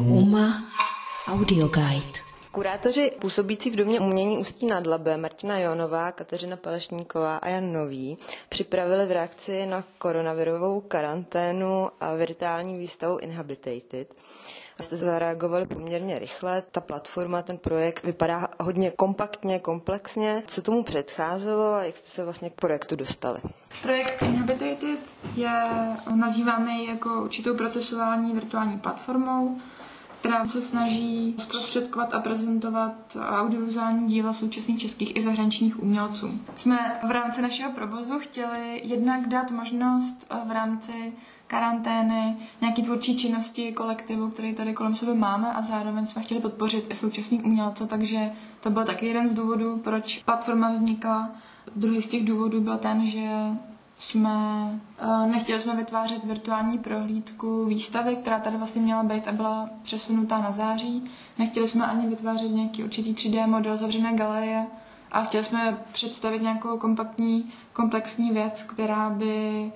UMA Audio Guide. Kurátoři působící v Domě umění Ústí nad Labem Martina Jonová, Kateřina Palešníková a Jan Nový připravili v reakci na koronavirovou karanténu a virtuální výstavu Inhabitated. Jste zareagovali poměrně rychle. Ta platforma, ten projekt vypadá hodně kompaktně, komplexně. Co tomu předcházelo a jak jste se vlastně k projektu dostali? Projekt Inhabitated je, nazýváme ji jako určitou procesuální virtuální platformou, která se snaží zprostředkovat a prezentovat audiovizuální díla současných českých i zahraničních umělců. Jsme v rámci našeho provozu chtěli jednak dát možnost v rámci karantény, nějaký tvůrčí činnosti kolektivu, který tady kolem sebe máme a zároveň jsme chtěli podpořit i současný umělce, takže to byl taky jeden z důvodů, proč platforma vznikla. Druhý z těch důvodů byl ten, že jsme, uh, nechtěli jsme vytvářet virtuální prohlídku výstavy, která tady vlastně měla být a byla přesunutá na září. Nechtěli jsme ani vytvářet nějaký určitý 3D model zavřené galerie a chtěli jsme představit nějakou kompaktní, komplexní věc, která by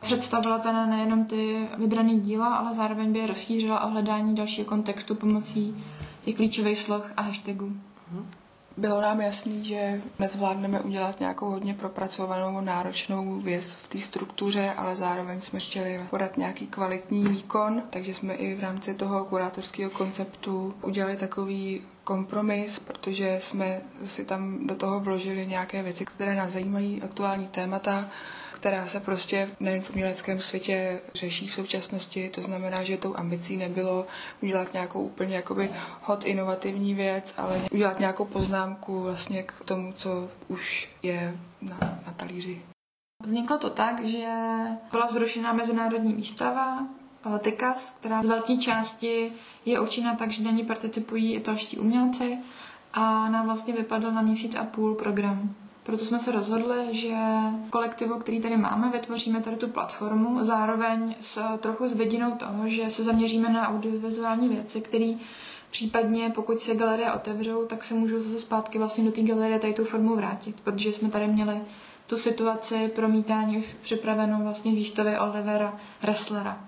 představila teda nejenom ty vybrané díla, ale zároveň by je rozšířila o hledání dalšího kontextu pomocí těch klíčových slov a hashtagů. Bylo nám jasný, že nezvládneme udělat nějakou hodně propracovanou, náročnou věc v té struktuře, ale zároveň jsme chtěli podat nějaký kvalitní výkon, takže jsme i v rámci toho kurátorského konceptu udělali takový kompromis, protože jsme si tam do toho vložili nějaké věci, které nás zajímají, aktuální témata, která se prostě nejen v uměleckém světě řeší v současnosti. To znamená, že tou ambicí nebylo udělat nějakou úplně jakoby hot inovativní věc, ale udělat nějakou poznámku vlastně k tomu, co už je na, na talíři. Vzniklo to tak, že byla zrušena mezinárodní výstava Tikas, která z velké části je určena tak, že na ní participují italští umělci a nám vlastně vypadl na měsíc a půl program. Proto jsme se rozhodli, že kolektivu, který tady máme, vytvoříme tady tu platformu, zároveň s trochu s vidinou toho, že se zaměříme na audiovizuální věci, které Případně, pokud se galerie otevřou, tak se můžou zase zpátky vlastně do té galerie tady tu formu vrátit, protože jsme tady měli tu situaci promítání už připravenou vlastně výstavy Olivera Resslera.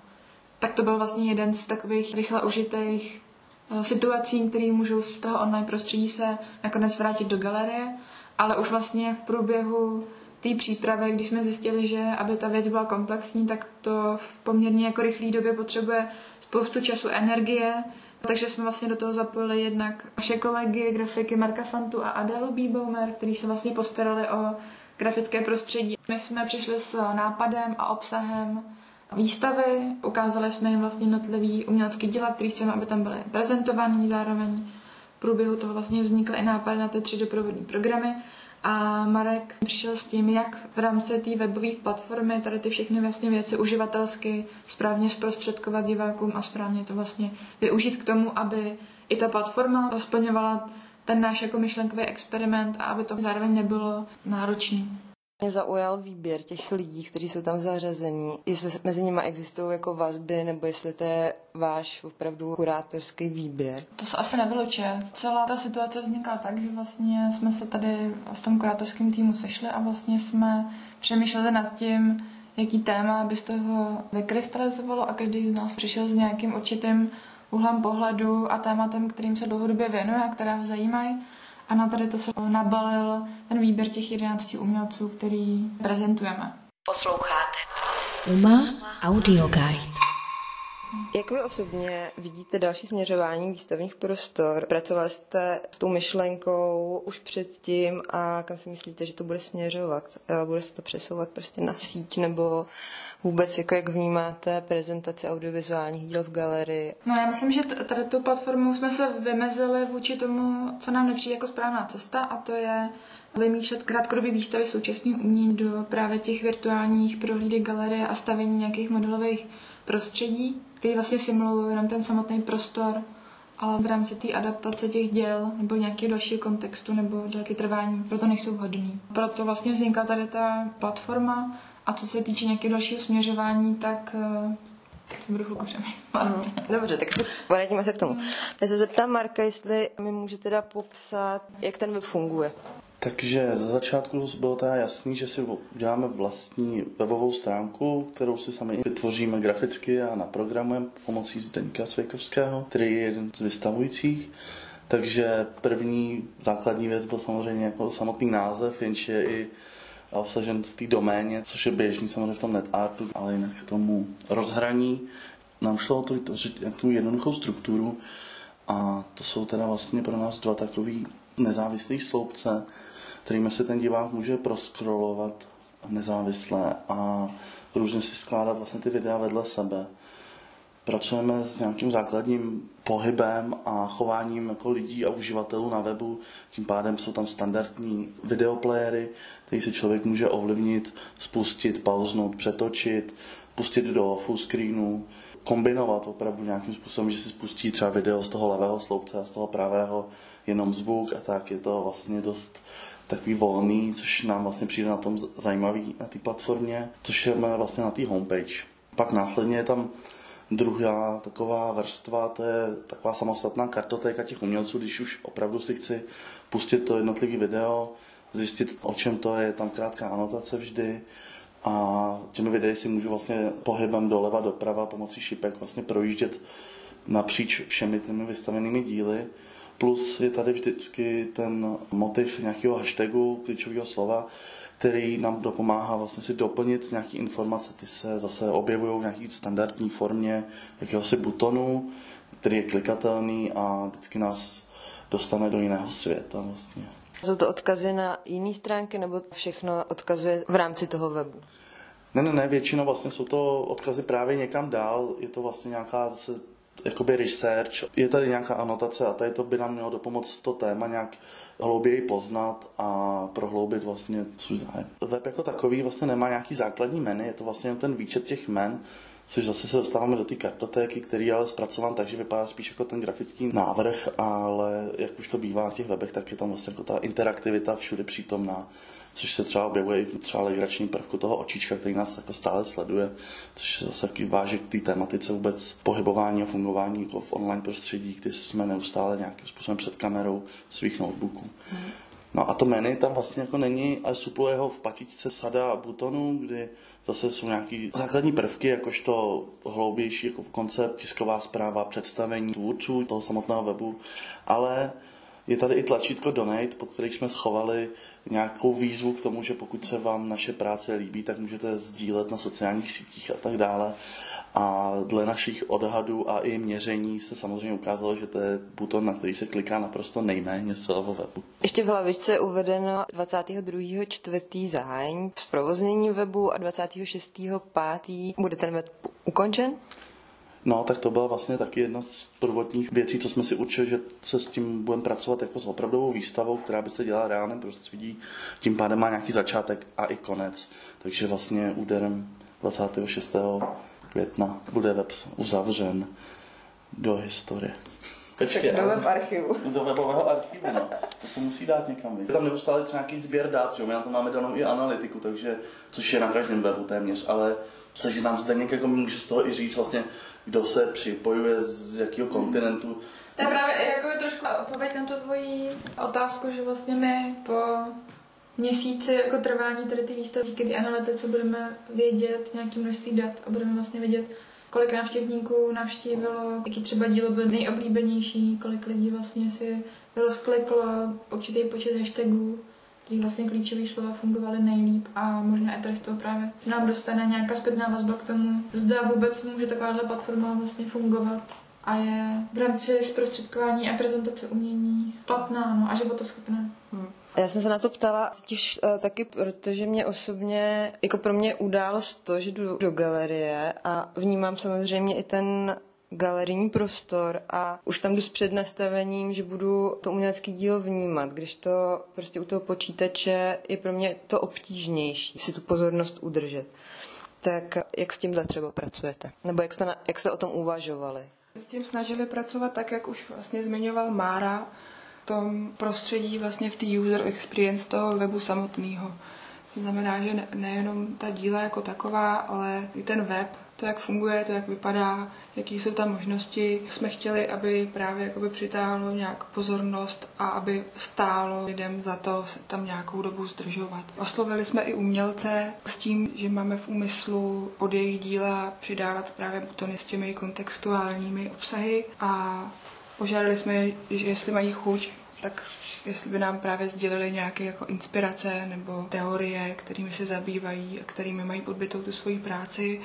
Tak to byl vlastně jeden z takových rychle užitých eh, situací, které můžou z toho online prostředí se nakonec vrátit do galerie ale už vlastně v průběhu té přípravy, když jsme zjistili, že aby ta věc byla komplexní, tak to v poměrně jako rychlé době potřebuje spoustu času, energie, takže jsme vlastně do toho zapojili jednak naše kolegy, grafiky Marka Fantu a Adelu Bíboumer, který se vlastně postarali o grafické prostředí. My jsme přišli s nápadem a obsahem výstavy, ukázali jsme jim vlastně jednotlivý umělecký díla, který chceme, aby tam byly prezentovaný zároveň průběhu toho vlastně vznikly i nápady na ty tři doprovodní programy a Marek přišel s tím, jak v rámci té webové platformy tady ty všechny vlastně věci uživatelsky správně zprostředkovat divákům a správně to vlastně využít k tomu, aby i ta platforma splňovala ten náš jako myšlenkový experiment a aby to zároveň nebylo náročný. Mě zaujal výběr těch lidí, kteří jsou tam zařazení. Jestli mezi nimi existují jako vazby, nebo jestli to je váš opravdu kurátorský výběr. To se asi nevylučuje. Celá ta situace vznikla tak, že vlastně jsme se tady v tom kurátorském týmu sešli a vlastně jsme přemýšleli nad tím, jaký téma by z toho vykrystalizovalo a každý z nás přišel s nějakým určitým úhlem pohledu a tématem, kterým se dlouhodobě věnuje a které ho zajímají. A na tady to se nabalil ten výběr těch 11 umělců, který prezentujeme. Posloucháte. Uma Audio Guide. Jak vy osobně vidíte další směřování výstavních prostor? Pracovali jste s tou myšlenkou už předtím a kam si myslíte, že to bude směřovat? Eh, bude se to přesouvat prostě na síť nebo vůbec jako jak vnímáte prezentaci audiovizuálních díl v galerii? No já myslím, že tady tu platformu jsme se vymezili vůči tomu, co nám nepřijde jako správná cesta a to je vymýšlet krátkodobý výstavy současných umění do právě těch virtuálních prohlídek galerie a stavění nějakých modelových prostředí, který vlastně simulují jenom ten samotný prostor, ale v rámci té adaptace těch děl nebo nějakého dalšího kontextu nebo délky trvání proto nejsou vhodný. Proto vlastně vznikla tady ta platforma a co se týče nějakého dalšího směřování, tak eh, to budu chvilku přemýšlet. Dobře, tak se poradíme se k tomu. Já se zeptám Marka, jestli mi může teda popsat, jak ten web funguje. Takže za začátku bylo teda jasný, že si uděláme vlastní webovou stránku, kterou si sami vytvoříme graficky a naprogramujeme pomocí Zdeňka Svejkovského, který je jeden z vystavujících. Takže první základní věc byl samozřejmě jako samotný název, jenž je i obsažen v té doméně, což je běžný samozřejmě v tom netartu, ale jinak k tomu rozhraní. Nám šlo o to vytvořit nějakou jednoduchou strukturu a to jsou teda vlastně pro nás dva takový nezávislý sloupce, kterými se ten divák může proskrolovat nezávisle a různě si skládat vlastně ty videa vedle sebe. Pracujeme s nějakým základním pohybem a chováním jako lidí a uživatelů na webu. Tím pádem jsou tam standardní videoplayery, který si člověk může ovlivnit, spustit, pauznout, přetočit, pustit do full screenu, kombinovat opravdu nějakým způsobem, že si spustí třeba video z toho levého sloupce a z toho pravého jenom zvuk a tak je to vlastně dost takový volný, což nám vlastně přijde na tom zajímavý na té platformě, což je vlastně na té homepage. Pak následně je tam druhá taková vrstva, to je taková samostatná kartotéka těch umělců, když už opravdu si chci pustit to jednotlivé video, zjistit, o čem to je, tam krátká anotace vždy, a těmi videi si můžu vlastně pohybem doleva doprava pomocí šipek vlastně projíždět napříč všemi těmi vystavenými díly. Plus je tady vždycky ten motiv nějakého hashtagu, klíčového slova, který nám dopomáhá vlastně si doplnit nějaké informace. Ty se zase objevují v nějaké standardní formě jakéhosi butonu, který je klikatelný a vždycky nás dostane do jiného světa vlastně. Jsou to odkazy na jiné stránky nebo všechno odkazuje v rámci toho webu? Ne, ne, ne, většinou vlastně jsou to odkazy právě někam dál, je to vlastně nějaká zase jakoby research, je tady nějaká anotace a tady to by nám mělo dopomoct to téma nějak hlouběji poznat a prohloubit vlastně svůj zájem. Web jako takový vlastně nemá nějaký základní jmény, je to vlastně ten výčet těch jmen, což zase se dostáváme do té kartotéky, který je ale zpracován tak, že vypadá spíš jako ten grafický návrh, ale jak už to bývá v těch webech, tak je tam vlastně jako ta interaktivita všude přítomná, což se třeba objevuje i třeba legrační prvku toho očička, který nás jako stále sleduje, což se zase taky váže k té tematice vůbec pohybování a fungování jako v online prostředí, kdy jsme neustále nějakým způsobem před kamerou svých notebooků. Mm. No a to menu tam vlastně jako není, ale supluje ho v patičce sada butonů, kdy zase jsou nějaký základní prvky, jakožto hloubější jako koncept, tisková zpráva, představení tvůrců toho samotného webu, ale je tady i tlačítko Donate, pod který jsme schovali nějakou výzvu k tomu, že pokud se vám naše práce líbí, tak můžete sdílet na sociálních sítích a tak dále. A dle našich odhadů a i měření se samozřejmě ukázalo, že to je buton, na který se kliká naprosto nejméně z celého webu. Ještě v hlavičce je uvedeno 22. čtvrtý zahájení zprovoznění webu a 26. pátý bude ten web ukončen? No, tak to byla vlastně taky jedna z prvotních věcí, co jsme si učili, že se s tím budeme pracovat jako s opravdovou výstavou, která by se dělala reálném prostředí. Tím pádem má nějaký začátek a i konec. Takže vlastně úderem 26 května bude web uzavřen do historie. Počkej, do web archivu. Do webového archivu, no. To se musí dát někam. Je tam neustále třeba nějaký sběr dát, že? My na to máme danou i analytiku, takže, což je na každém webu téměř, ale takže nám zde jako může z toho i říct vlastně, kdo se připojuje z jakého kontinentu. To je právě jako trošku odpověď na tu tvoji otázku, že vlastně my po měsíci jako trvání tady ty výstavy, díky ty analytice budeme vědět nějaký množství dat a budeme vlastně vědět, kolik návštěvníků navštívilo, jaký třeba dílo byl nejoblíbenější, kolik lidí vlastně si rozkliklo určitý počet hashtagů, který vlastně klíčové slova fungovaly nejlíp a možná i tady z toho právě nám dostane nějaká zpětná vazba k tomu, zda vůbec může takováhle platforma vlastně fungovat a je v rámci zprostředkování a prezentace umění platná no, a životoschopná. Hmm. Já jsem se na to ptala totiž uh, taky, protože mě osobně, jako pro mě událost to, že jdu do galerie a vnímám samozřejmě i ten galerijní prostor a už tam jdu s přednastavením, že budu to umělecké dílo vnímat, když to prostě u toho počítače je pro mě to obtížnější, si tu pozornost udržet. Tak jak s tímhle třeba pracujete? Nebo jak jste, na, jak jste o tom uvažovali? S tím snažili pracovat tak, jak už vlastně zmiňoval Mára, tom prostředí vlastně v té user experience toho webu samotného. To znamená, že nejenom ta díla jako taková, ale i ten web, to, jak funguje, to, jak vypadá, jaký jsou tam možnosti. Jsme chtěli, aby právě jakoby přitáhlo nějak pozornost a aby stálo lidem za to se tam nějakou dobu zdržovat. Oslovili jsme i umělce s tím, že máme v úmyslu pod jejich díla přidávat právě butony s těmi kontextuálními obsahy a požádali jsme, že jestli mají chuť, tak jestli by nám právě sdělili nějaké jako inspirace nebo teorie, kterými se zabývají a kterými mají podbytou tu svoji práci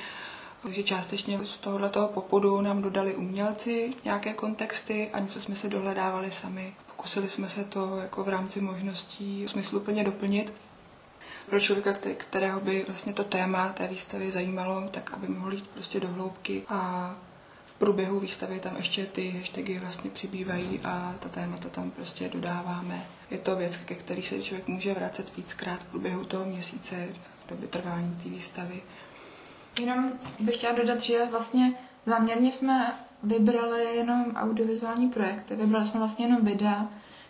takže částečně z tohoto popudu nám dodali umělci nějaké kontexty a něco jsme se dohledávali sami. Pokusili jsme se to jako v rámci možností smysluplně doplnit pro člověka, kterého by vlastně to téma té výstavy zajímalo, tak aby mohl jít prostě do hloubky a v průběhu výstavy tam ještě ty hashtagy vlastně přibývají a ta témata tam prostě dodáváme. Je to věc, ke který se člověk může vracet víckrát v průběhu toho měsíce v době trvání té výstavy. Jenom bych chtěla dodat, že vlastně záměrně jsme vybrali jenom audiovizuální projekty. Vybrali jsme vlastně jenom videa,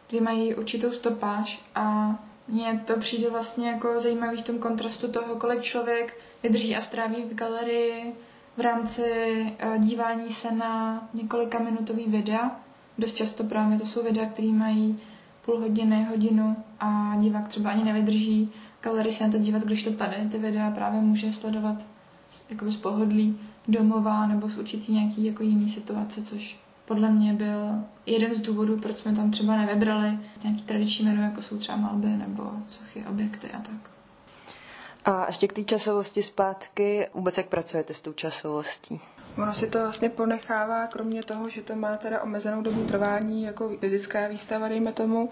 které mají určitou stopáž a mně to přijde vlastně jako zajímavý v tom kontrastu toho, kolik člověk vydrží a stráví v galerii v rámci eh, dívání se na několika minutový videa. Dost často právě to jsou videa, které mají půl hodiny, hodinu a divák třeba ani nevydrží galerii se na to dívat, když to tady ty videa právě může sledovat jako z pohodlí domová nebo z určitý nějaký jako jiný situace, což podle mě byl jeden z důvodů, proč jsme tam třeba nevybrali nějaký tradiční menu, jako jsou třeba malby nebo sochy, objekty a tak. A ještě k té časovosti zpátky, vůbec jak pracujete s tou časovostí? Ono si to vlastně ponechává, kromě toho, že to má teda omezenou dobu trvání, jako fyzická výstava, dejme tomu,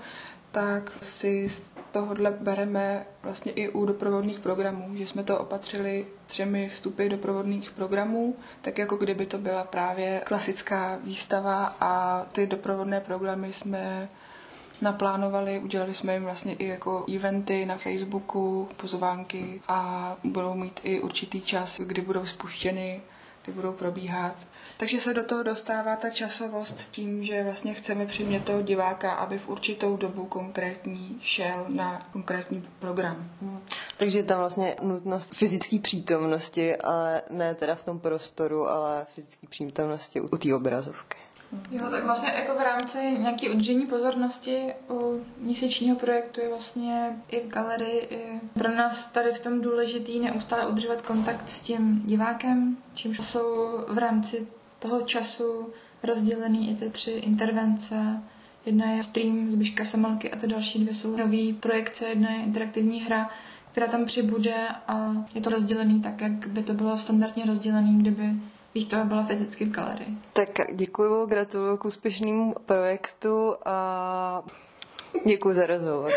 tak si z tohohle bereme vlastně i u doprovodných programů, že jsme to opatřili třemi vstupy doprovodných programů, tak jako kdyby to byla právě klasická výstava a ty doprovodné programy jsme naplánovali, udělali jsme jim vlastně i jako eventy na Facebooku, pozvánky a budou mít i určitý čas, kdy budou spuštěny, kdy budou probíhat. Takže se do toho dostává ta časovost tím, že vlastně chceme přimět toho diváka, aby v určitou dobu konkrétní šel na konkrétní program. Takže je tam vlastně nutnost fyzické přítomnosti, ale ne teda v tom prostoru, ale fyzické přítomnosti u té obrazovky. Jo, tak vlastně jako v rámci nějaké udržení pozornosti u měsíčního projektu je vlastně i v galerii i pro nás tady v tom důležitý neustále udržovat kontakt s tím divákem, čímž jsou v rámci toho času rozdělený i ty tři intervence. Jedna je stream z Biška Samalky a ty další dvě jsou nový projekce, jedna je interaktivní hra, která tam přibude a je to rozdělený tak, jak by to bylo standardně rozdělený, kdyby výstava byla fyzicky v galerii. Tak děkuji, gratuluju k úspěšnému projektu a děkuji za rozhovor.